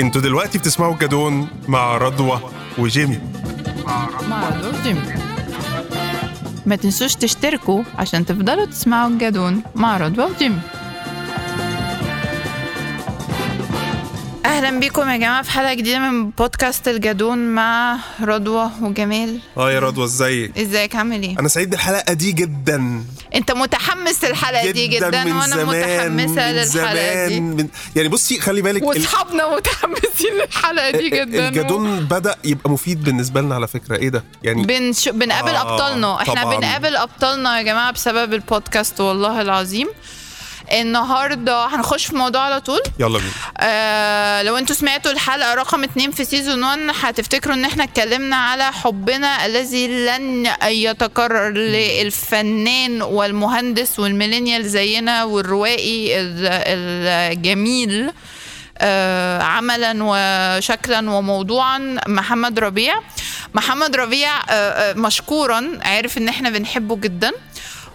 أنتوا دلوقتي بتسمعوا الجدون مع رضوى وجيمي. مع رضوى وجيمي. ما تنسوش تشتركوا عشان تفضلوا تسمعوا الجدون مع رضوى وجيمي. أهلا بيكم يا جماعة في حلقة جديدة من بودكاست الجدون مع رضوى وجمال آه يا رضوى إزيك؟ إزيك؟ عامل إيه؟ أنا سعيد بالحلقة دي جدا. أنت متحمس للحلقة دي جدا من وأنا زمان متحمسة من للحلقة زمان دي من يعني بصي خلي بالك ال- وأصحابنا متحمسين للحلقة دي جدا. الجدون بدأ يبقى مفيد بالنسبة لنا على فكرة. إيه ده؟ يعني بنش... بنقابل آه، أبطالنا. إحنا طبعاً. بنقابل أبطالنا يا جماعة بسبب البودكاست والله العظيم. النهارده هنخش في موضوع على طول. يلا بينا. آه لو أنتوا سمعتوا الحلقة رقم اتنين في season 1 هتفتكروا ان إحنا اتكلمنا على حبنا الذي لن يتكرر للفنان والمهندس وال millennial زينا والروائي ال- الجميل آه، عملا وشكلا وموضوعا محمد ربيع. محمد ربيع آه، آه، مشكورا عارف ان إحنا بنحبه جدا.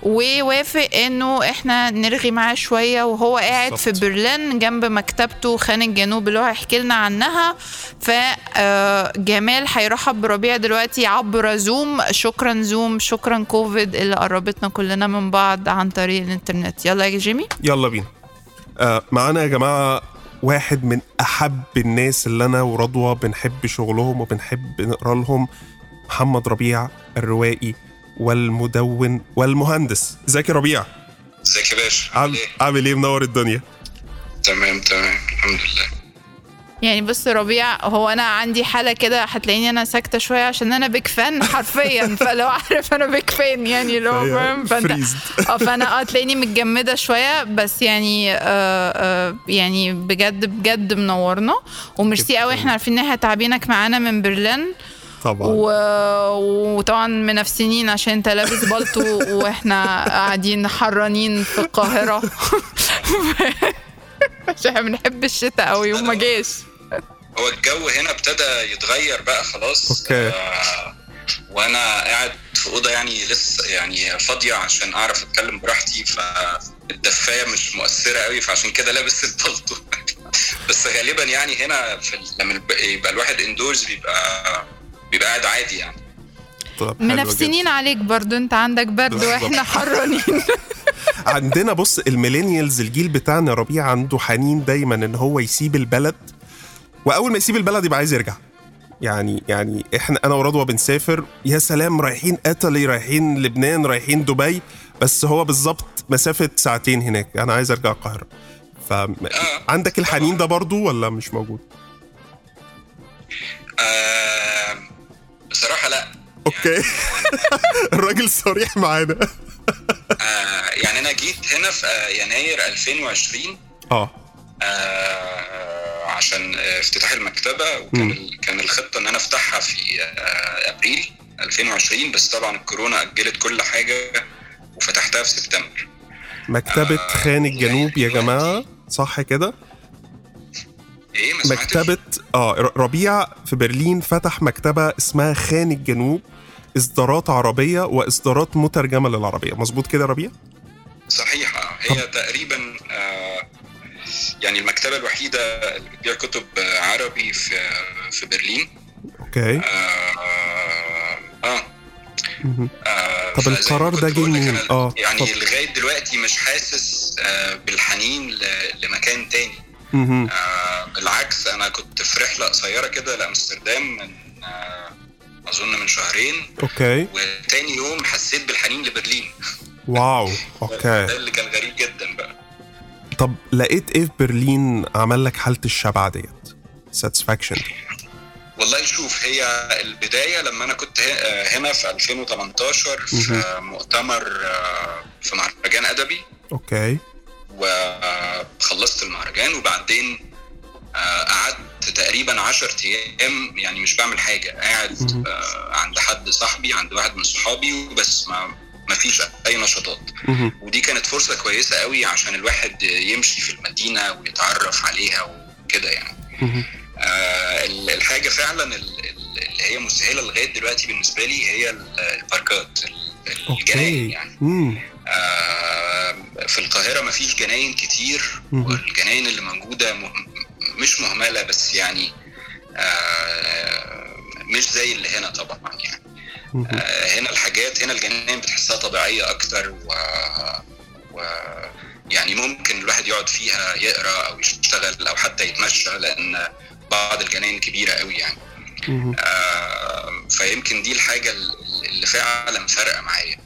ووافق إنه إحنا نرغي معاه شوية وهو قاعد في بالظبط. برلين جنب مكتبته خان الجنوب اللي هو هيحكي لنا عنها. فجمال هيرحب بربيع دلوقتي عبر زوم شكرا زوم شكرا كوفيد اللي قربتنا كلنا من بعض عن طريق الإنترنت. يلا يا جيمي. يلا بينا. آه معانا يا جماعة واحد من أحب الناس اللي أنا ورضوى بنحب شغلهم وبنحب نقرأ لهم. محمد ربيع الروائي. والمدون والمهندس. ازيك يا ربيع؟ ازيك يا باشا؟ عامل إيه؟ عامل إيه؟ منور الدنيا. تمام تمام. الحمد لله. يعني بص ربيع هو أنا عندي حالة كده هتلاقيني أنا ساكتة شوية عشان أنا بيك فان حرفيا. فلو عارف أنا بيك فان يعني لو فاهم؟ فانت freezed. آه فأنا آه تلاقيني متجمدة شوية بس يعني آه آه يعني بجد بجد منورنا. وميرسي قوي إحنا عارفين إن إحنا تعبينك معانا من برلين. طبعا. و... وطبعا منافسين عشان انت لابس بالطو وإحنا قاعدين حرانين في القاهرة. عشان إحنا بنحب الشتاء قوي وما جاش. هو الجو هنا ابتدى يتغير بقى خلاص. أوكي. آه وأنا قاعد في أوضة يعني لسه يعني فاضية عشان أعرف أتكلم براحتي فالدفايه مش مؤثرة قوي فعشان كده لابس البلطو بس غالبا يعني هنا في لما الب- يبقى الواحد indoors بيبقى بيبقى قاعد عادي يعني. طب منافسين عليك برضو. انت عندك برد. وإحنا حرانين. عندنا بص ال millennials الجيل بتاعنا ربيع عنده حنين دايما إن هو يسيب البلد. وأول ما يسيب البلد يبقى عايز يرجع. يعني يعني إحنا أنا ورضوى بنسافر. يا سلام رايحين إيطالي رايحين لبنان رايحين دبي. بس هو بالظبط مسافة ساعتين هناك. أنا عايز أرجع القاهرة. فعندك الحنين ده برضو ولا مش موجود؟ أوكي. الراجل صريح معانا. آه يعني أنا جيت هنا في آه، يناير 2020 آه. آه عشان آه، افتتاح المكتبة وكان ال- كان الخطة إن أنا أفتحها في آه أبريل 2020 بس طبعا الكورونا أجلت كل حاجة وفتحتها في سبتمبر. مكتبة آه، خان الجنوب يا جماعة صح كده؟ إيه؟ مكتبة آه ربيع في برلين فتح مكتبة اسمها خان الجنوب. إصدارات عربية وإصدارات مترجمة للعربية مظبوط كده ربيع؟ صحيحة هي تقريبا آه يعني المكتبة الوحيدة اللي بتبيع كتب آه، عربي في في برلين أوكي آه, آه. آه، طب القرار ده جه منين؟ آه، يعني اتفضل. لغاية دلوقتي مش حاسس آه، بالحنين لمكان تاني. آه، بالعكس أنا كنت في رحلة قصيرة كده لأمستردام من آه، أظن من شهرين. أوكي. وتاني يوم حسيت بالحنين لبرلين. واو أوكي. ده اللي كان غريب جدا بقى. طب لقيت إيه في برلين عمل لك حالة الشبع ديت؟ satisfaction والله شوف هي البداية لما أنا كنت آه، هنا في 2018 في مؤتمر آه، في مهرجان أدبي. أوكي. وخلصت المهرجان وبعدين آه، قعدت تقريبا 10 أيام يعني مش بعمل حاجة قاعد. آه، عند حد صاحبي عند واحد من صحابي وبس ما ما فيش أي نشاطات. ودي كانت فرصة كويسة قوي عشان الواحد يمشي في المدينة ويتعرف عليها وكده يعني. آه، ال- الحاجة فعلا ال- ال- اللي هي مسهله لغاية دلوقتي بالنسبة لي هي ال- الباركات ال- الجناين يعني. آه، في القاهرة مفيش جناين كتير. والجناين اللي موجودة مش مهملة بس يعني آه، مش زي اللي هنا طبعا يعني. آه، هنا الحاجات هنا الجناين بتحسها طبيعية أكتر و, و يعني ممكن الواحد يقعد فيها يقرأ أو يشتغل أو حتى يتمشى لأن بعض الجناين كبيرة قوي يعني. آه، فيمكن دي الحاجة اللي فعلا فارقة معايا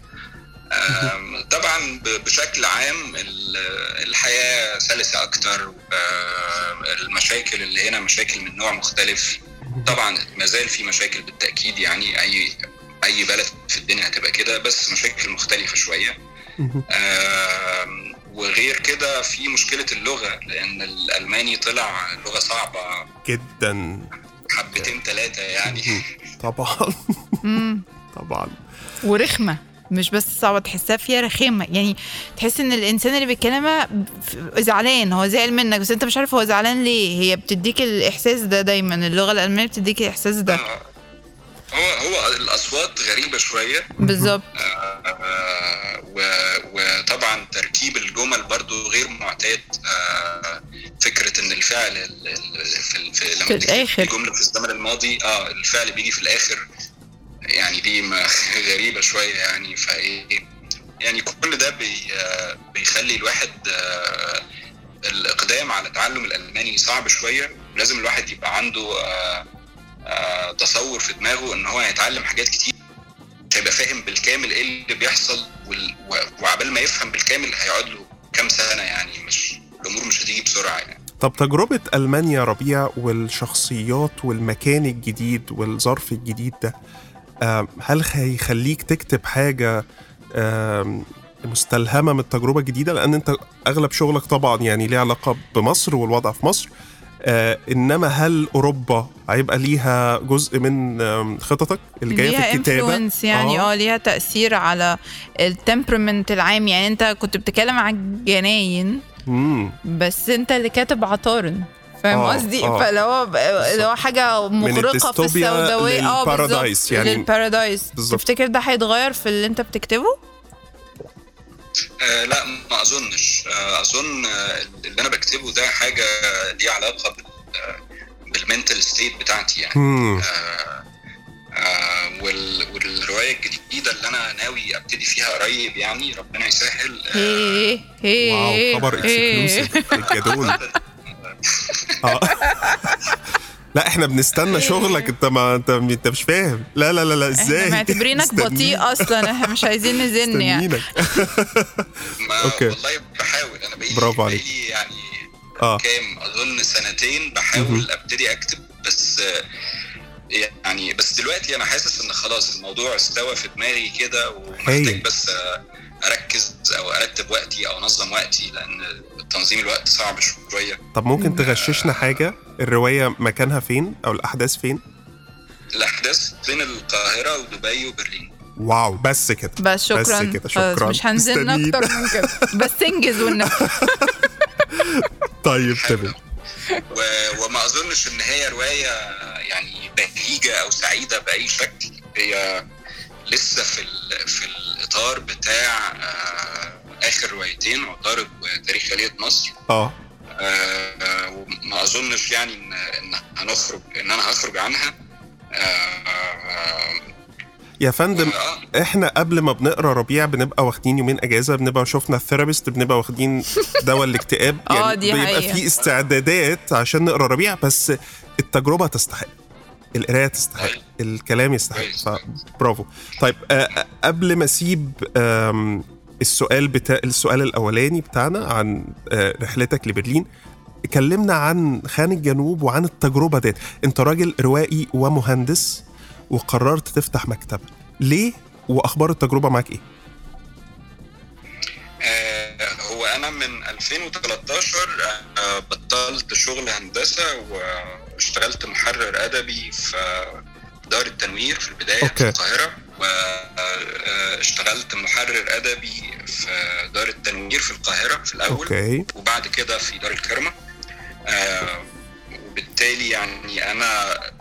آم، طبعا بشكل عام ال- الحياة سلسة أكتر آه، المشاكل اللي هنا مشاكل من نوع مختلف. طبعا ما زال في مشاكل بالتأكيد يعني أي أي بلد في الدنيا هتبقى كده بس مشاكل مختلفة شوية. وغير كده في مشكلة اللغة لأن الألماني طلع لغة صعبة جدا. حبتين ثلاثة يعني. طبعا. طبعا. ورخمة. مش بس صعبة تحسها فيها رخامه يعني تحس إن الإنسان اللي بيتكلمها زعلان هو زعل منك بس أنت مش عارف هو زعلان ليه. هي بتديك الإحساس ده دايما اللغة الألمانية بتديك الإحساس ده. آه، هو هو الأصوات غريبة شوية. بالظبط. آه، و- وطبعا تركيب الجمل برضو غير معتاد. آه، فكرة إن الفعل ال- ال- في, في لما في الآخر. الجمله في الزمن الماضي آه الفعل بيجي في الآخر. يعني دي غريبة شوية يعني. فإيه يعني كل ده بي بيخلي الواحد آه، الإقدام على تعلم الألماني صعب شوية. لازم الواحد يبقى عنده آه، آه، تصور في دماغه إن هو هيتعلم حاجات كتير. هيبقى فاهم بالكامل إيه اللي بيحصل وعبال ما يفهم بالكامل هيقعد له كام سنة يعني. مش الأمور مش هتيجي بسرعة يعني. طب تجربة ألمانيا ربيع والشخصيات والمكان الجديد والظرف الجديد ده هل هيخليك تكتب حاجة آم، مستلهمة من التجربة الجديدة لأن أنت أغلب شغلك طبعا يعني ليه علاقة بمصر والوضع في مصر. آه، إنما هل أوروبا هيبقى ليها جزء من خططك الجاية ليها في الكتابة؟ influence يعني آه. ليها تأثير على التمبرمنت العام. يعني أنت كنت بتتكلم عن الجناين مم. بس أنت اللي كاتب عطارن. فاهم آه، قصدي آه. فاللي هو اللي هو حاجة مغرقه في السوداوية آه بالظبط يعني. للبارادايس بالظبط. تفتكر ده هيتغير في اللي انت بتكتبه؟ آه لا ما اظنش آه اظن آه اللي أنا بكتبه ده حاجة ليها علاقة بال بالمنتال ستيت بتاعتي يعني. آه آه وال والرواية الجديدة اللي أنا ناوي أبتدي فيها قريب يعني ربنا يسهل آه هي هي واو خبر. exclusive الجدول آه. لا إحنا بنستنى شغلك. أنت ما أنت أنت مش فاهم. لا لا لا لا إزاي؟ إحنا معتبرينك بطيء أصلا. إحنا مش عايزين نزن يعني. أوكي. والله بحاول. أنا بقالي برافو عليك. بقالي يعني آه. كام؟ أظن سنتين. بحاول أبتدي أكتب بس آه، يعني بس دلوقتي أنا حاسس إن خلاص الموضوع استوى في دماغي كده ومحتاج. بس آه، أركز أو أرتب وقتي أو أنظم وقتي لأن تنظيم الوقت صعب شوية. طب ممكن تغششنا حاجة؟ الرواية مكانها فين؟ أو الأحداث فين؟ الأحداث بين القاهرة ودبي وبرلين. واو بس كده. بس شكرا. بس كده، شكراً. مش هنزلنا مستنيين. أكتر من كده. بس انجز والنبي طيب. تمام. و- وما أظنش إن هي رواية يعني بهيجة أو سعيدة بأي شكل. هي لسه في ال- في الإطار بتاع آه، آخر روايتين عطارد وتاريخ خليه مصر. آه. آه، وما أظنش يعني إن إن هنخرج إن أنا هخرج عنها. آه، يا فندم إحنا قبل ما بنقرأ ربيع بنبقى واخدين يومين أجازة بنبقى شفنا الثيرابيست بنبقى واخدين دواء الاكتئاب. يعني دي بيبقى. في استعدادات عشان نقرأ ربيع بس التجربة تستحق. القراية تستحق. الكلام يستحق. فبرافو طيب آه، قبل ما أسيب السؤال بتاع السؤال الأولاني بتاعنا عن آه، رحلتك لبرلين كلمنا عن خان الجنوب وعن التجربة ديت أنت راجل روائي ومهندس وقررت تفتح مكتبه ليه وأخبار التجربة معاك إيه آه، هو أنا من 2013 آه، بطلت شغل هندسة واشتغلت محرر أدبي في دار التنوير في البداية أوكي. في القاهره واشتغلت محرر أدبي في دار التنوير في القاهرة في الأول أوكي وبعد كده في دار الكرمة آه، وبالتالي يعني آه،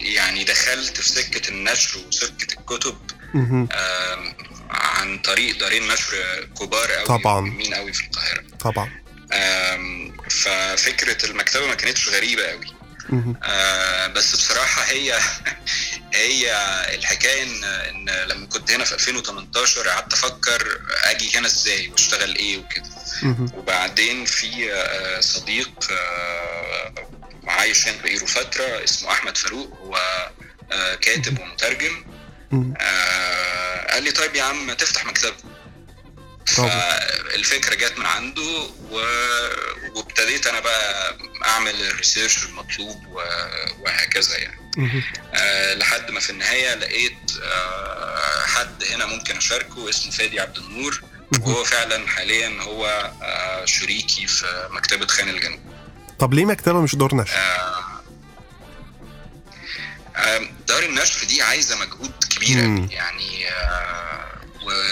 يعني دخلت في سكة النشر وسكة الكتب. آم، عن طريق دارين نشر كبار قوي طبعاً. قوي في القاهرة طبعا ففكرة المكتبة ما كانتش غريبة قوي. آه بس بصراحة هي هي الحكاية ان إن لما كنت هنا في 2018 قعدت أفكر أجي هنا إزاي وأشتغل إيه وكده. وبعدين في آه، صديق آه، عايش هنا بقيله فترة اسمه أحمد فاروق هو آه، كاتب ومترجم قال لي طيب يا عم تفتح مكتبه. فالفكرة جت من عنده. وابتديت أنا بقى أعمل الريسيرش المطلوب. وهكذا يعني. أه لحد ما في النهاية لقيت أه حد هنا ممكن أشاركه اسمه فادي عبد النور. وهو فعلا حاليا هو أه شريكي في مكتبة خان الجنوب طب ليه مكتبة مش دور نشر؟ آه، آم، دار النشر دي عايزة مجهود كبير. يعني آه،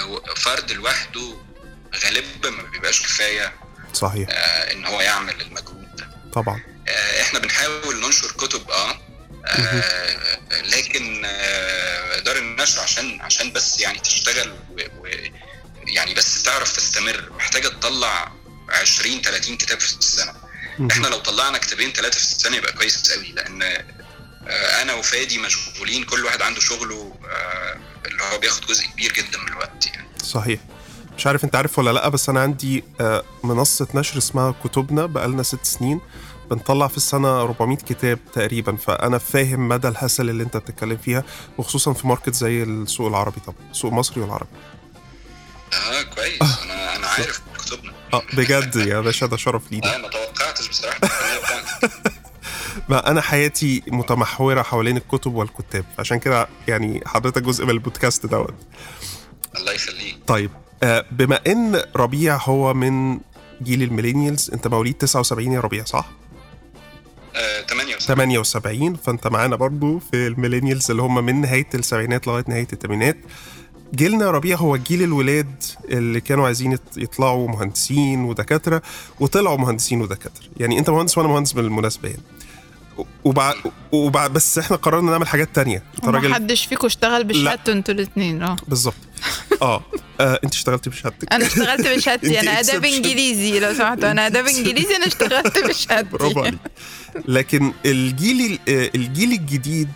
وفرد لوحده غالبا ما بيبقاش كفاية صحيح آه، إن هو يعمل المجهود طبعا. آه، إحنا بنحاول ننشر كتب آه آه، لكن آه، دار النشر عشان عشان بس يعني تشتغل و و- يعني بس تعرف تستمر محتاجة تطلع 20 30 كتاب في السنة. إحنا لو طلعنا كتابين ثلاثة في السنة يبقى كويس قوي لأن آه، أنا وفادي مشغولين كل واحد عنده شغله آه، اللي هو بياخد جزء كبير جدا من الوقت يعني. صحيح. مش عارف انت عارف ولا لأ بس أنا عندي آه، منصة نشر اسمها كتبنا بقالنا ست سنين. بنطلع في السنة 400 كتاب تقريبا فأنا فاهم مدى الهسل اللي انت بتتكلم فيها وخصوصا في ماركت زي السوق العربي طبعا السوق المصري والعربي. آه كويس. أنا أنا عارف كتبنا. آه بجد يا باشا ده شرف لينا. لا ما توقعتش بصراحة. ما أنا حياتي متمحورة حوالين الكتب والكتاب عشان كده يعني حضرتك جزء من البودكاست دوت. الله يخليك. طيب. آه، بما إن ربيع هو من جيل ال millennials أنت مواليد 79 يا ربيع صح؟ آه 78 78 فأنت معانا برضو في ال millennials اللي هم من نهاية السبعينات لغاية نهاية الثمانينات جيلنا ربيع هو جيل الولاد اللي كانوا عايزين يط- يطلعوا مهندسين ودكاترة وطلعوا مهندسين ودكاترة. يعني أنت مهندس وأنا مهندس بالمناسبة يعني. وبعد وبعد بس إحنا قررنا نعمل حاجات تانية. أنت راجل محدش فيكم اشتغل بشهادته أنتوا الاثنين آه. بالظبط. آه. آه، انت اشتغلتي بشهادتك. أنا اشتغلت بشهادتي أنا أداب. إنجليزي لو سمحتوا أنا أداب إنجليزي أنا اشتغلت بشهادتي. برافو عليك. لكن الجيل آه، الجيل الجديد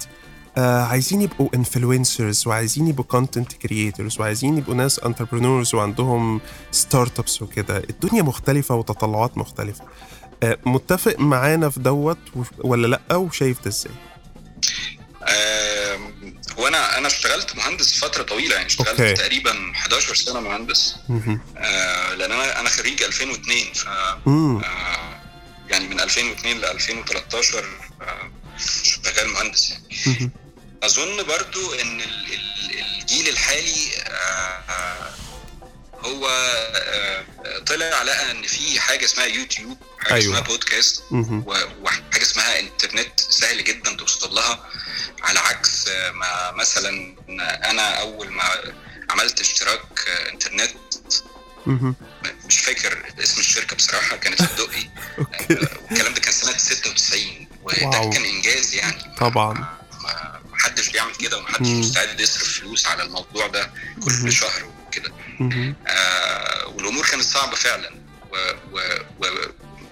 آه عايزين يبقوا influencers وعايزين يبقوا content creators وعايزين يبقوا ناس entrepreneurs وعندهم startups وكده. الدنيا مختلفة وتطلعات مختلفة. آه متفق معانا في دوت ولا لأ؟ وشايف ده إزاي؟ آم، هو أنا أنا اشتغلت مهندس فتره طويله يعني اشتغلت أوكي. تقريبا 11 سنة مهندس. آه، لأن أنا أنا خريج 2002 ف. آه، يعني من 2002 ل 2013 آه، شغال مهندس يعني. أظن برضو إن ال- ال- الجيل الحالي آه، هو آه، طلع لقى إن في حاجة اسمها يوتيوب حاجة أيوة. اسمها بودكاست وحاجة اسمها إنترنت سهل جدا توصل لها على عكس ما مثلا أنا أول ما عملت اشتراك إنترنت مهم. مش فاكر اسم الشركة بصراحة كانت في الدقي والكلام ده كان سنة 96 وده. كان إنجاز يعني طبعا ما محدش بيعمل كده ومحدش. مستعد يصرف فلوس على الموضوع ده. كل شهر مهم. آه والأمور كانت صعبة فعلا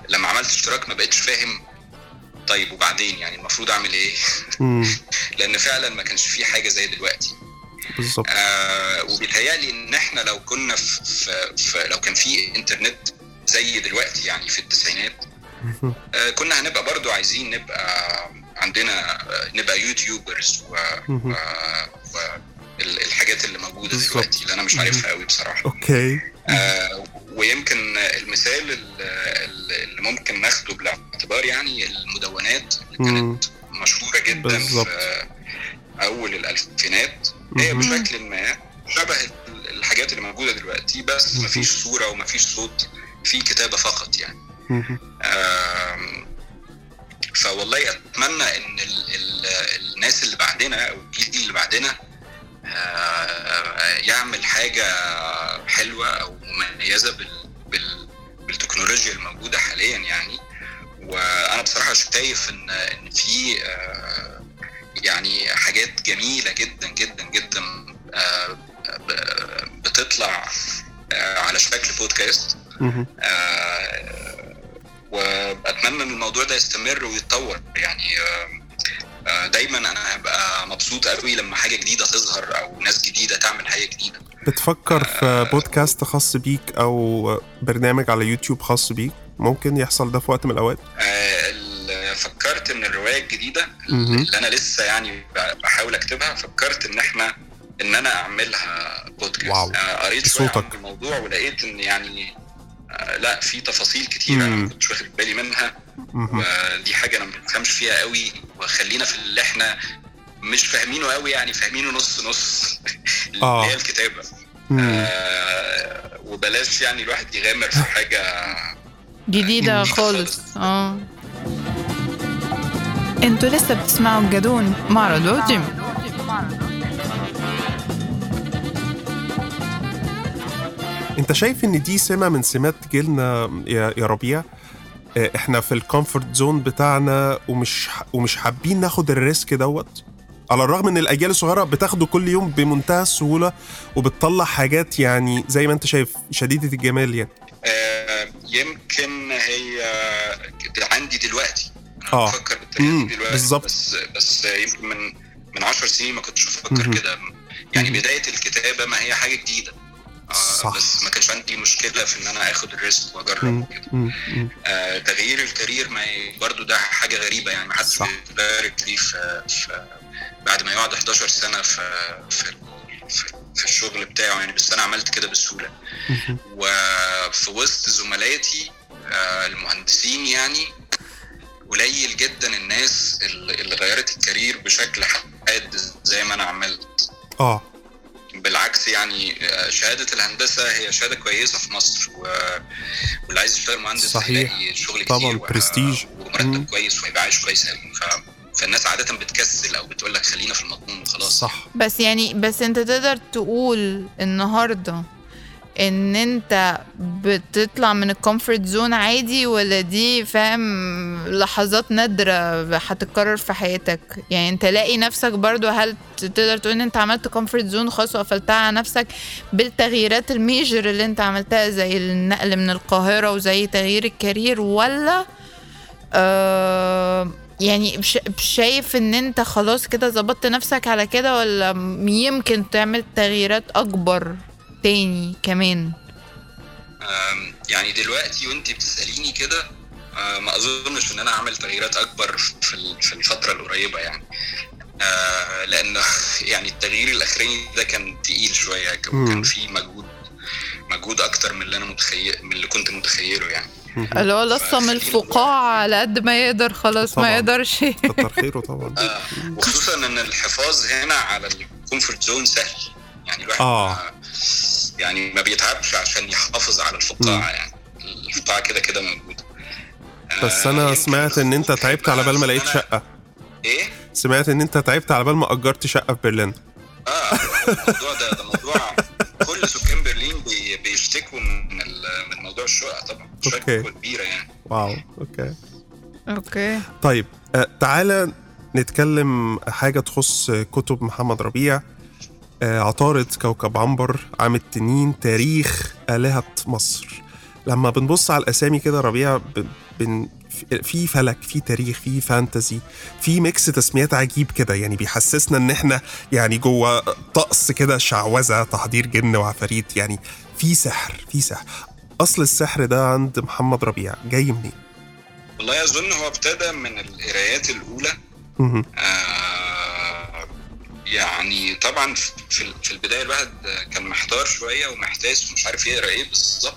ولما عملت اشتراك ما بقتش فاهم طيب وبعدين يعني المفروض أعمل إيه. لأن فعلا ما كانش في حاجة زي دلوقتي بالظبط آه وبيتهيألي إن إحنا لو كنا في, في, في لو كان في إنترنت زي دلوقتي يعني في التسعينات. آه كنا هنبقى برضو عايزين نبقى عندنا آه، نبقى YouTubers و. و, و الحاجات اللي موجودة. دلوقتي اللي أنا مش عارفها قوي بصراحة okay آه ويمكن المثال ال- ال- اللي ممكن ناخده بالاعتبار يعني المدونات اللي. كانت مشهورة جدا بالظبط. في أول الألفينات هي. بشكل ما شبه ال- الحاجات اللي موجودة دلوقتي بس. مفيش صورة ومفيش صوت في كتابة فقط يعني فوالله أتمنى إن ال ال الناس اللي بعدنا أو الجيل اللي بعدنا يعمل حاجة حلوة أو مميزة بال بال بالتكنولوجيا الموجودة حاليا يعني. وأنا بصراحة شايف إن إن في يعني حاجات جميلة جدا جدا جدا بتطلع على شكل بودكاست. آه، وأتمنى إن الموضوع ده يستمر ويتطور يعني. آه، دايما أنا هبقى مبسوط قوي لما حاجة جديدة تظهر أو ناس جديدة تعمل حاجة جديدة بتفكر في بودكاست خاص بيك أو برنامج على يوتيوب خاص بيك ممكن يحصل ده في وقت من الأوقات آه، فكرت إن الرواية الجديدة. اللي أنا لسه يعني بحاول أكتبها فكرت إن إحنا إن أنا أعملها بودكاست واو. آه، قريت شوية. عن الموضوع ولقيت إن يعني آه، لأ في تفاصيل كتير أنا. ما كنتش واخد بالي منها. ودي حاجة أنا ما بفهمش فيها قوي وخلينا في اللي إحنا مش فاهمينه قوي يعني فاهمينه نص نص اللي آه. هي الكتابة. آه وبلاش يعني الواحد يغامر في حاجة جديدة جديدة خالص. آه أنتوا لسه بتسمعوا الجدون مع رضوى وجيم أنت شايف إن دي سمة من سمات جيلنا يا ربيع إحنا في ال comfort zone بتاعنا ومش ومش حابين ناخد ال risk دوت على الرغم إن الأجيال الصغيرة بتاخده كل يوم بمنتهى السهولة وبتطلع حاجات يعني زي ما أنت شايف شديدة الجمال يعني آه يمكن هي عندي دلوقتي أنا آه. بفكر بالطريقة دي دلوقتي. بس بس يمكن من من 10 سنين ما كنتش بفكر. كده يعني. بداية الكتابة ما هي حاجة جديدة آه صح. بس ما كانش عندي مشكلة في إن أنا آخد ال risk وأجرب مم. آه تغيير ال career ما برضو ده حاجة غريبة يعني ما حدش. بي break ليه في, في بعد ما يقعد 11 سنة في في في, في الشغل بتاعه يعني بس أنا عملت كده بسهولة. وفي وسط زملائي آه، المهندسين يعني قليل جدا الناس اللي غيرت ال career بشكل حاد زي ما أنا عملت آه بالعكس يعني آه، شهادة الهندسة هي شهادة كويسة في مصر و... واللي عايز يشتغل مهندس صحيح. شغل طبعاً، كتير و- برستيج. مم. ومرتب كويس وهيبقى عايش كويس قوي ف... فالناس عادة بتكسل أو بتقول لك خلينا في المضمون وخلاص صح بس يعني بس أنت تقدر تقول النهارده ان انت بتطلع من ال comfort zone عادي ولا دي فاهم لحظات نادرة هتتكرر في حياتك. يعني انت لاقي نفسك برضو هل تقدر تقول إن انت عملت comfort zone خاص وقفلتها على نفسك بالتغييرات ال major اللي انت عملتها زي النقل من القاهرة وزي تغيير ال career ولا آه يعني شايف إن انت خلاص كده ظبطت نفسك على كده ولا يمكن تعمل تغييرات أكبر؟ تاني كمان؟ يعني دلوقتي وانت بتسأليني كده آه، ما أظنش إن أنا اعمل تغييرات أكبر في ال- في الفترة القريبة يعني. آه، لأن يعني التغيير الأخراني ده كان تقيل شوية. وكان فيه مجهود مجهود أكتر من اللي أنا متخيل من اللي كنت متخيله يعني. اللي هو لصم الفقاعة على قد ما يقدر خلاص. ما يقدرش. كتر خيره طبعا. آه، وخصوصا إن الحفاظ هنا على ال comfort zone سهل. يعني الواحد آه. يعني ما بيتعبش عشان يحافظ على الفقاعة يعني. الفقاعة كده كده موجودة. آه، بس أنا يمكن سمعت إن أنت تعبت على بال ما لقيت شقة. إيه؟ سمعت إن أنت تعبت على بال ما أجرت شقة في برلين. آه الموضوع ده ده موضوع كل سكان برلين بي بيشتكوا من من موضوع الشقق طبعا. شكوى كبيره يعني. wow okay. okay. طيب آه تعالى نتكلم حاجة تخص كتب محمد ربيع. آه عطارد كوكب عنبر عام التنين تاريخ آلهة مصر. لما بنبص على الأسامي كده ربيع بن في- فلك في تاريخ في فانتزي في ميكس تسميات عجيب كده. يعني بيحسسنا إن إحنا يعني جوه طقس كده شعوذة تحضير جن وعفاريت. يعني في سحر في سحر. أصل السحر ده عند محمد ربيع جاي منين؟ والله أظن هو ابتدى من القرايات الأولى. آه يعني طبعا في في البداية الواحد كان محتار شوية ومحتاس ومش عارف يقرأ إيه بالظبط.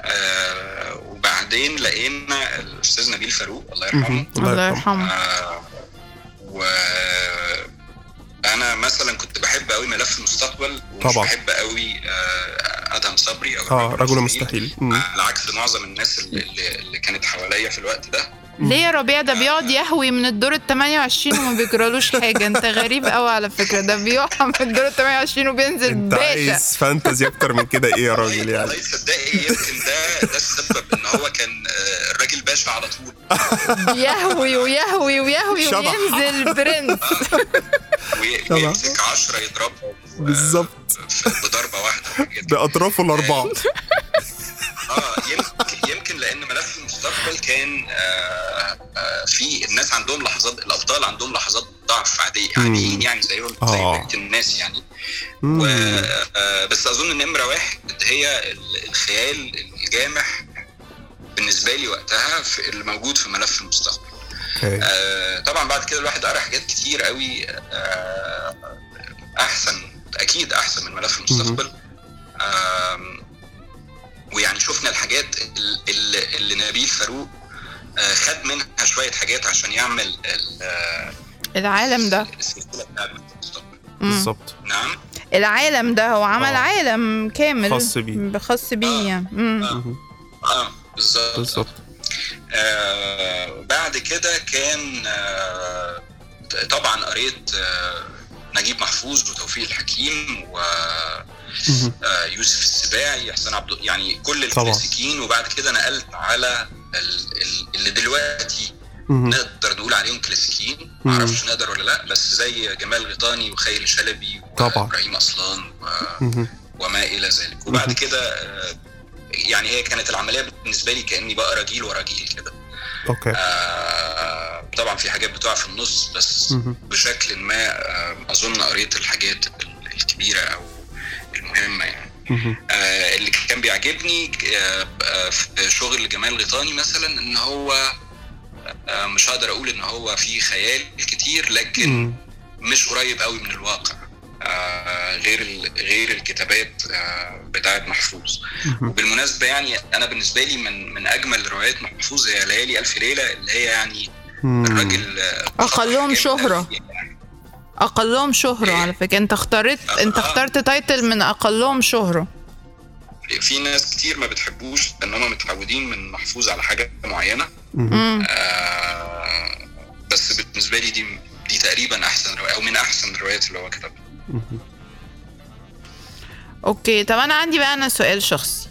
آه وبعدين لقينا الأستاذ نبيل فاروق الله يرحمه. الله يرحمه. آه و أنا مثلا كنت بحب قوي ملف المستقبل ومش طبعا. بحب قوي آه أدهم صبري أو آه رجل مستحيل. على عكس معظم الناس اللي, اللي اللي كانت حواليا في الوقت ده. ليه يا ربيع؟ ده بيقعد يهوي من الدور ال 28 وما بيجرالوش حاجة. انت غريب قوي على فكرة. ده بيقع من الدور ال 28 وبينزل انت باشا عايز فانتزي أكتر من كده إيه يا راجل يعني؟ والله تصدقي يمكن ده ده السبب ان هو كان آه، الراجل باشا على طول. يهوي ويهوي ويهوي. وينزل برنس. ويمسك 10 يضربهم آه، بالظبط. بضربه واحدة. كده بأطرافه الأربعة. آه يمكن يمكن لأن ملف المستقبل كان آه، آه، في الناس عندهم لحظات الأبطال عندهم لحظات ضعف عاديه. عاديين يعني زيهم زي آه. بقية الناس يعني. و آه، بس أظن نمره واحد هي ال- الخيال الجامح بالنسبة لي وقتها في اللي موجود في ملف المستقبل آه، طبعا بعد كده الواحد قرأ حاجات كتير قوي آه، أحسن أكيد أحسن من ملف المستقبل ويعني شفنا الحاجات ال- ال- اللي نبيل فاروق آه، خد منها شوية حاجات عشان يعمل ال- آه، العالم ده. بالظبط نعم العالم ده هو عمل آه. عالم كامل خاص بيه. خاص بيه آه. يعني مم. آه. آه بالظبط بالظبط آه بعد كده كان آه طبعا قريت آه نجيب محفوظ وتوفيق الحكيم مهم. ويوسف السباعي حسين عبد يعني كل. الكلاسيكيين وبعد كده نقلت على ال- ال- اللي دلوقتي. نقدر نقول عليهم كلاسيكيين. معرفش نقدر ولا لأ بس زي جمال غيطاني وخيري شلبي. وابراهيم أصلان و-. وما إلى ذلك وبعد. كده آه، يعني هي كانت العملية بالنسبة لي كأني بقرا جيل ورا جيل كده أوكي آه، طبعا في حاجات بتقع في النص بس. بشكل ما آه، أظن قريت الحاجات ال- الكبيرة أو المهمه يعني. آه، اللي كان بيعجبني آه، آه، في شغل جمال غيطاني مثلا إن هو آه، مش هقدر أقول إن هو فيه خيال كتير لكن مم. مش قريب قوي من الواقع آه، غير غير الكتابات آه، بتاعت محفوظ. وبالمناسبة يعني أنا بالنسبة لي من من أجمل روايات محفوظ هي ليالي ألف ليلة اللي هي يعني. الراجل آه، جامد شهرة. أوي. أقلهم شهرة على فكرة أنت اخترت أنت. اخترت title من أقلهم شهرة في ناس كتير ما بتحبوش لأن هم متعودين من محفوظ على حاجة معينة. آه، بس بالنسبة لي دي دي تقريبا أحسن رواية أو من أحسن الروايات اللي هو كتبها. okay طب أنا عندي بقى أنا سؤال شخصي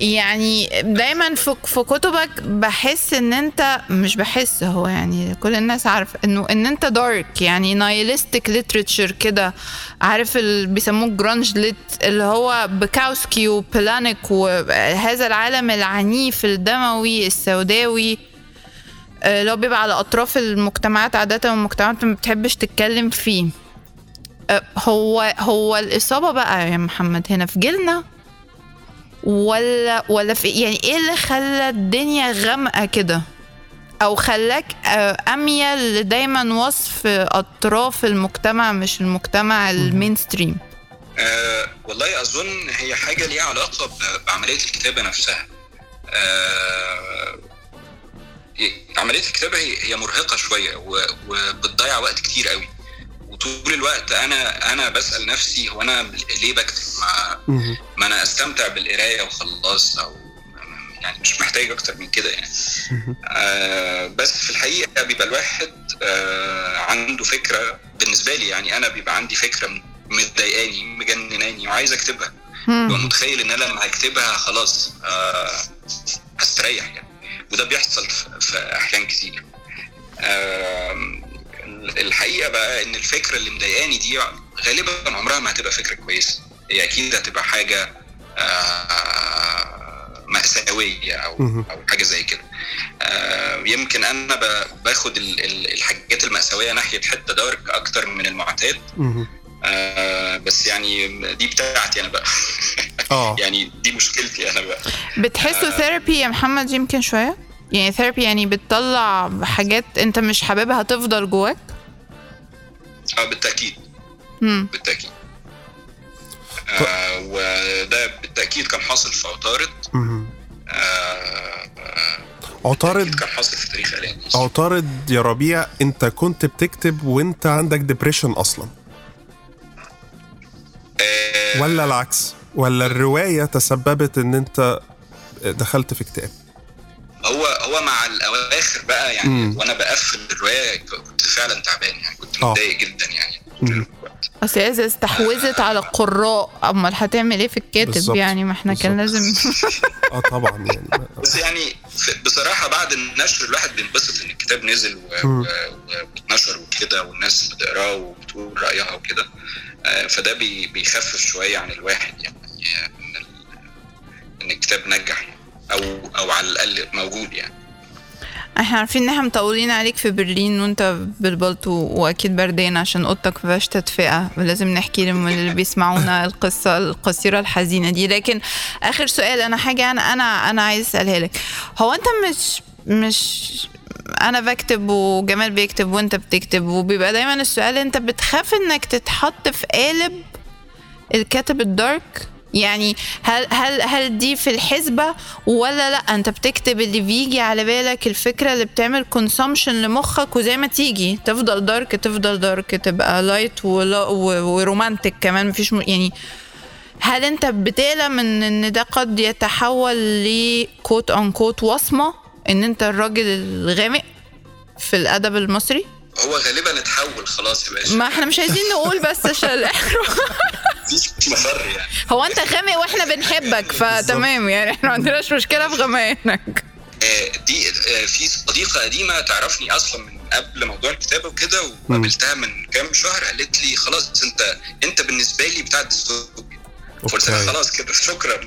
يعني دايما في في كتبك بحس إن أنت مش بحس هو يعني كل الناس عارفه إنه إن أنت dark يعني nihilistic literature كده عارف اللي بيسموه grunge lit اللي هو بكاوسكي وبالانيك وهذا العالم العنيف الدموي السوداوي آه، اللي هو بيبقى على أطراف المجتمعات عادة والمجتمعات ما بتحبش تتكلم فيه. آه، هو هو الإصابة بقى يا محمد هنا في جيلنا ولا ولا في يعني إيه اللي خلى الدنيا غامقة كده؟ أو خلاك آه، اميل لدايما وصف أطراف المجتمع مش المجتمع ال mainstream آه والله أظن هي حاجة ليها علاقة بعملية الكتابة نفسها. آه عملية الكتابة هي هي مرهقة شوية و- وبتضيع وقت كتير قوي. وطول الوقت أنا أنا بسأل نفسي هو أنا ليه بكتب؟ ما. ما أنا أستمتع بالقراية وخلاص أو يعني مش محتاج أكتر من كده يعني. آه بس في الحقيقة بيبقى الواحد آه عنده فكرة بالنسبة لي يعني أنا بيبقى عندي فكرة مضايقاني مجنناني وعايز أكتبها. ببقى متخيل إن أنا لما هكتبها خلاص آه هستريح يعني. وده بيحصل في, أحيان كتير. آم، الحقيقة بقى إن الفكرة اللي مضايقاني دي غالبا عمرها ما هتبقى فكرة كويسة. هي أكيد هتبقى حاجة آه، مأساوية أو. أو حاجة زي كده. آه، يمكن أنا ب- باخد ال- ال- الحاجات المأساوية ناحية حتة دارك أكتر من المعتاد. آه، بس يعني دي بتاعتي أنا بقى. آه. يعني دي مشكلتي أنا بقى. بتحسه therapy يا محمد يمكن شوية؟ يعني therapy يعني بتطلع حاجات أنت مش حاببها تفضل جواك؟ آه بالتأكيد. مم. بالتأكيد. آه وده بالتأكيد كان حاصل في عطارد. آه آه، عطارد كان حاصل في تاريخ إعلامي عطارد يا ربيع انت كنت بتكتب وانت عندك depression أصلا. آه، ولا العكس؟ ولا الرواية تسببت إن انت دخلت في اكتئاب؟ هو هو مع الأواخر بقى يعني مم. وأنا بقفل الرواية كنت فعلا تعبان يعني كنت آه. متضايق جدا يعني. أصل هي إذا استحوذت على القراء. أمال هتعمل إيه في الكاتب بالظبط. يعني؟ ما إحنا كان. لازم آه طبعا يعني. بس يعني بصراحة بعد النشر الواحد بينبسط إن الكتاب نزل واتنشر وكده والناس بتقراه وبتقول رأيها وكده. آه، فده بي- بيخفف شوية عن الواحد يعني آه، إن الكتاب نجح يعني. أو أو على الأقل موجود يعني. إحنا عارفين إن إحنا مطولين عليك في برلين وأنت بالبلطو وأكيد بردان عشان أوضتك مفيهاش تدفئة. لازم نحكي اللي بيسمعونا القصة القصيرة الحزينة دي. لكن آخر سؤال أنا حاجة أنا أنا أنا عايز أسألها لك. هو أنت مش مش أنا بكتب وجمال بيكتب وأنت بتكتب وبيبقى دايما السؤال أنت بتخاف إنك تتحط في قالب الكاتب ال dark؟ يعني هل هل هل دي في الحسبة ولا لأ؟ أنت بتكتب اللي بيجي على بالك الفكرة اللي بتعمل consumption لمخك وزي ما تيجي. تفضل dark تفضل dark تبقى light و romantic كمان مفيش م... يعني هل أنت بتقلق من إن ده قد يتحول ل quote unquote وصمة؟ إن أنت الراجل الغامق في الأدب المصري؟ هو غالبا اتحول خلاص يا باشا. ما إحنا مش عايزين نقول بس عشان الإحراج. مفيش مفر يعني. هو انت غامق وإحنا بنحبك فتمام يعني إحنا ما عندناش مشكلة في غمقانك آه، دي آه، في صديقة قديمة تعرفني أصلا من قبل موضوع الكتابة وكده وقابلتها من كام شهر قالت لي خلاص أنت أنت بالنسبة لي بتاع الديستوبيا قلت لها. خلاص كده شكرا.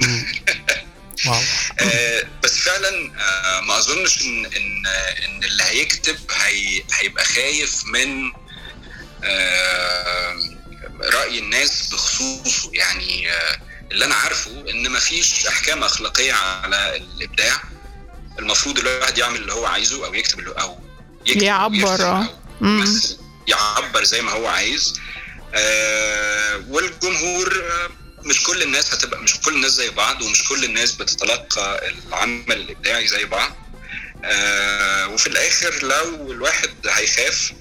آه، بس فعلا آه، ما أظنش إن إن إن اللي هيكتب هي هيبقى خايف من آه، رأي الناس بخصوصه. يعني آه، اللي أنا عارفه إن مفيش أحكام أخلاقية على الإبداع. المفروض الواحد يعمل اللي هو عايزه أو يكتب اللي أو يكتب يعبر،. يمثل، يعبر زي ما هو عايز. آه، والجمهور آه، مش كل الناس هتبقى مش كل الناس زي بعض ومش كل الناس بتتلقى العمل الإبداعي زي بعض. آه، وفي الآخر لو الواحد هيخاف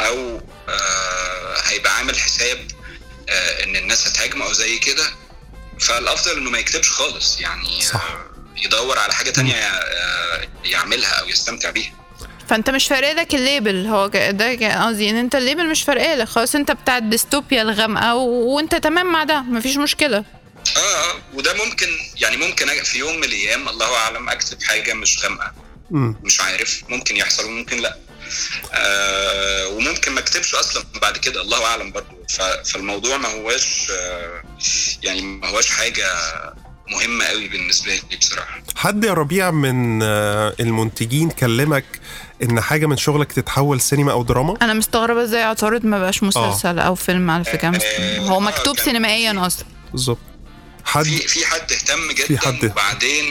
أو آه، هيبقى عامل حساب آه، ان الناس هتهاجمه أو زي كده. فالافضل انه ما يكتبش خالص يعني صح. آه، يدور على حاجة تانية يعملها أو يستمتع بيها. فانت مش فارق لك ال label. هو ده قصدي ان انت ال label مش فارق لك. خلاص انت بتاع الديستوبيا الغامقة و... وانت تمام مع ده مفيش مشكلة. آه آه وده ممكن يعني ممكن في يوم من الأيام الله أعلم أكتب حاجة مش غامقة. مش عارف ممكن يحصل وممكن لأ. آه وممكن ما اكتبش أصلا بعد كده الله اعلم برضو. ف- فالموضوع ما هواش آه يعني ما هواش حاجة مهمة قوي بالنسبة لي بصراحة. حد يا ربيع من آه، المنتجين كلمك إن حاجة من شغلك تتحول سينما أو دراما؟ أنا مستغربة إزاي عطارد ما بقاش مسلسل أو فيلم على فكرة. مست... آه، هو آه، مكتوب كان- سينمائيا أصلا. بالظبط. حد في في حد اهتم جدا في حد. وبعدين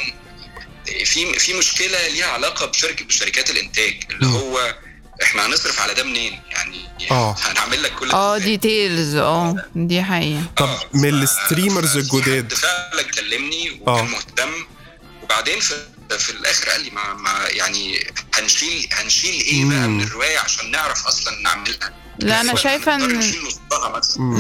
في في مشكلة ليها علاقة بشركه بشركات الإنتاج اللي. هو إحنا هنصرف على ده منين يعني آه. هنعمل لك كل آه؟ details آه دي حقيقة طب آه، من ال streamers الجداد فعلا كلمني آه. وكان مهتم وبعدين في في الآخر قال لي ما, ما يعني هنشيل هنشيل إيه بقى. من الرواية عشان نعرف أصلا نعملها لا أنا شايفة ان.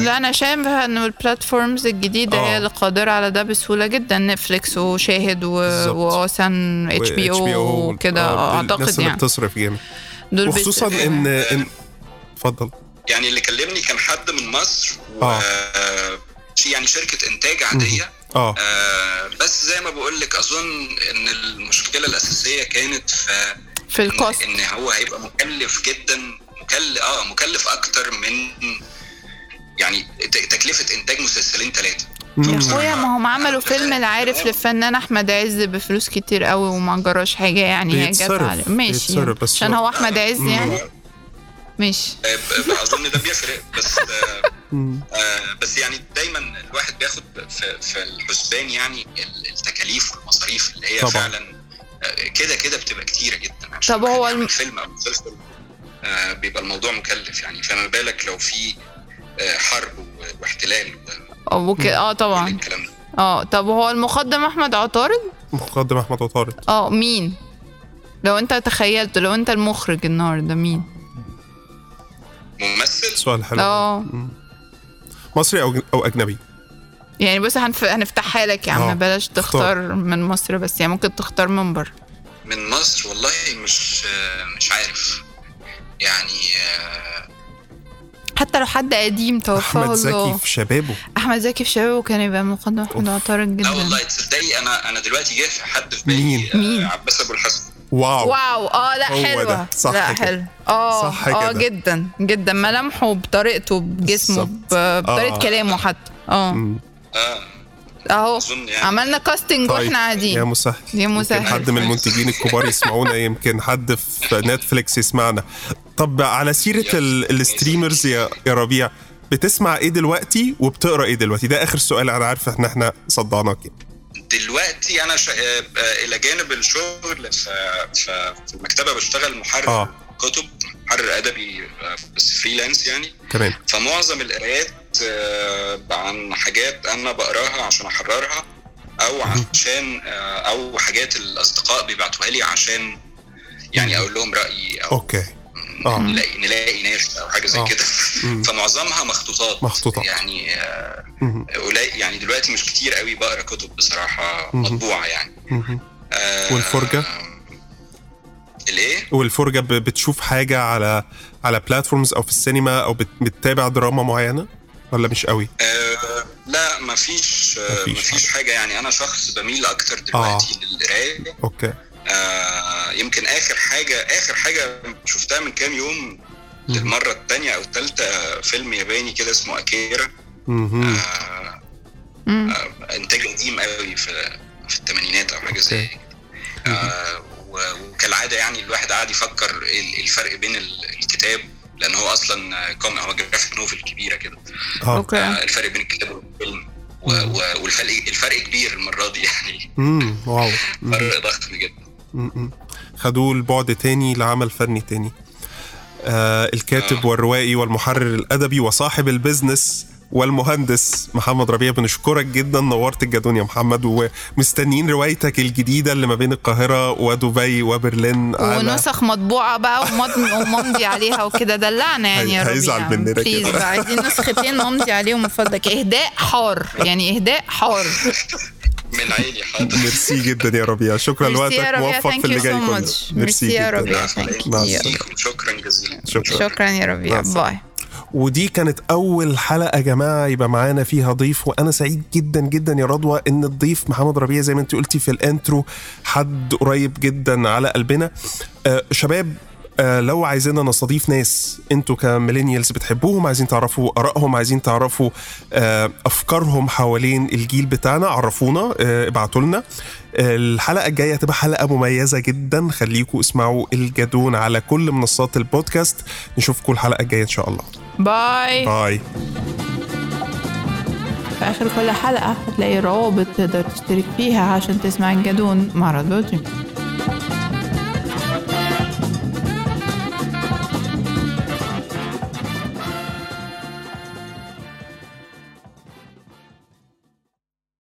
لا أنا شايفة انه ال platforms الجديدة آه. هي اللي قادرة على ده بسهولة جدا نتفليكس وشاهد و... بالظبط. OSN HBO وكده آه، أعتقد الناس اللي يعني بتصرف جامد دول وخصوصا بيصرفوا. ان ان اتفضل. يعني اللي كلمني كان حد من مصر و آه. شي- يعني شركة إنتاج عادية. آه. آه بس زي ما بقول لك أظن إن المشكلة الأساسية كانت في في إن- الكوست إن هو هيبقى مكلف جدا مكلف آه مكلف أكتر من يعني ت- تكلفة إنتاج مسلسلين ثلاثة يا. اخويا ما هم عملوا فيلم العارف للفنان أحمد عز بفلوس كتير قوي وما جراش حاجة يعني هي جت عليه ماشي يعني. بس عشان هو- أحمد عز. يعني ماشي آه، أظن ده بيفرق بس آه،. آه، بس يعني دايما الواحد بياخد في, في الحسبان يعني ال- التكاليف والمصاريف اللي هي طبعا. فعلا كده كده بتبقى كتيرة جدا عشان طب هو الواحد الم- فيلم أو مسلسل آه، بيبقى الموضوع مكلف يعني فما بالك لو في حرب و- واحتلال وكده آه طبعا. الكلام ده. آه طب هو المقدم أحمد عطارد؟ مقدم أحمد عطارد. آه مين؟ لو أنت تخيلت لو أنت المخرج النهارده مين؟ ممثل؟ سؤال حلو. آه. مصري أو أو أجنبي؟ يعني بص هنف... هنفتحها لك يا عم آه، بلاش اختار. تختار من مصر بس يعني ممكن تختار من بره. من مصر؟ والله مش مش عارف. يعني آه، حتى لو حد قديم توفاه أحمد زكي الله في شبابه. أحمد زكي في شبابه كان يبقى مقدم احمد عطارد لا والله جدا تصدقي أنا أنا دلوقتي جه في حد في بالي مين؟ آه، مين؟ عباس أبو الحسن. واو. واو. آه لا حلوة. ده، صح لا كده. حلو. آه صح آه كده. جدا جدا. ملامحه بطريقته بجسمه. ب- بطريقة آه. كلامه حتى. آه. آه. أهو. يعني. عملنا casting طيب وإحنا يا قاعدين مسهل. يا مسهل. حد من المنتجين الكبار يسمعونا يمكن حد في نتفليكس يسمعنا. طب على سيرة ال- ال streamers يا يا ربيع بتسمع إيه دلوقتي وبتقرأ إيه دلوقتي؟ ده آخر سؤال أنا عارف ان إحنا صدعناك يعني. دلوقتي أنا شا... آه، إلى جانب الشغل ف... ف... في المكتبة بشتغل محرر آه. كتب محرر أدبي آه، بس freelance يعني. تمام. فمعظم القرايات آه، عن حاجات أنا بقراها عشان أحررها أو عشان أو حاجات الأصدقاء بيبعتوها لي عشان يعني أقول لهم رأيي أو أوكي. آه نلاقي نلاقي ناس أو حاجة زي آه. كده. فمعظمها مخطوطات مخطوطات. يعني آه،. قليل يعني دلوقتي مش كتير قوي بقرأ كتب بصراحة. مطبوعة يعني. آه، والفرجة؟ الإيه؟ والفرجة بتشوف حاجة على على platforms أو في السينما أو بت- بتتابع دراما معينة ولا مش قوي آه لا مفيش آه مفيش مفيش حاجة يعني أنا شخص بميل أكتر دلوقتي آه. للقراية okay آه يمكن آخر حاجة آخر حاجة شفتها من كام يوم للمره الثانية أو الثالثه فيلم ياباني كده اسمه أكيرا. آه. آه إنتاج قديم قوي في في الثمانينات أو حاجة زي آه وكالعادة يعني الواحد قاعد يفكر إيه ال- الفرق بين ال- الكتاب لأن هو أصلا كوم هو graphic novel كبيرة كده. أه. okay. آه الفرق بين الكتاب والفيلم والفرق الفرق كبير المرة دي يعني. امم wow. فرق ضخم جدا. خدوه البعد تاني لعمل فني تاني. آه الكاتب آه. والروائي والمحرر الأدبي وصاحب ال business والمهندس محمد ربيع بنشكرك جدا. نورت الجدون يا محمد ومستنيين روايتك الجديدة اللي ما بين القاهرة ودبي وبرلين على ونسخ مطبوعة بقى وممضي عليها وكده. دلعنا يعني يا ربيع. هيزعل مننا كده. please بقى عايزين نسختين نمضي عليهم من فضلك إهداء حار يعني إهداء حار. من عيني حاضر. ميرسي جدا يا ربيع. شكرا لوقتك موفق في اللي جاي كله. ميرسي يا. ربيع. شكرا. جزيلا. شكرا. شكرا يا ربيع. bye ودي كانت أول حلقة يا جماعة. يبقى معانا فيها ضيف. وأنا سعيد جدا جدا يا رضوى إن الضيف محمد ربيع زي ما أنت قلتي في ال intro حد قريب جدا على قلبنا. آه شباب لو عايزيننا نستضيف ناس أنتوا ك millennials بتحبوهم عايزين تعرفوا آرائهم عايزين تعرفوا آه أفكارهم حوالين الجيل بتاعنا عرفونا آه ابعتوا لنا. آه الحلقة الجاية هتبقى حلقة مميزة جدا. خليكم اسمعوا الجدون على كل منصات البودكاست. نشوفكم الحلقة الجاية إن شاء الله. bye. bye. في آخر كل حلقة هتلاقي روابط تقدر تشترك فيها عشان تسمع الجدون مع رضوى جيمي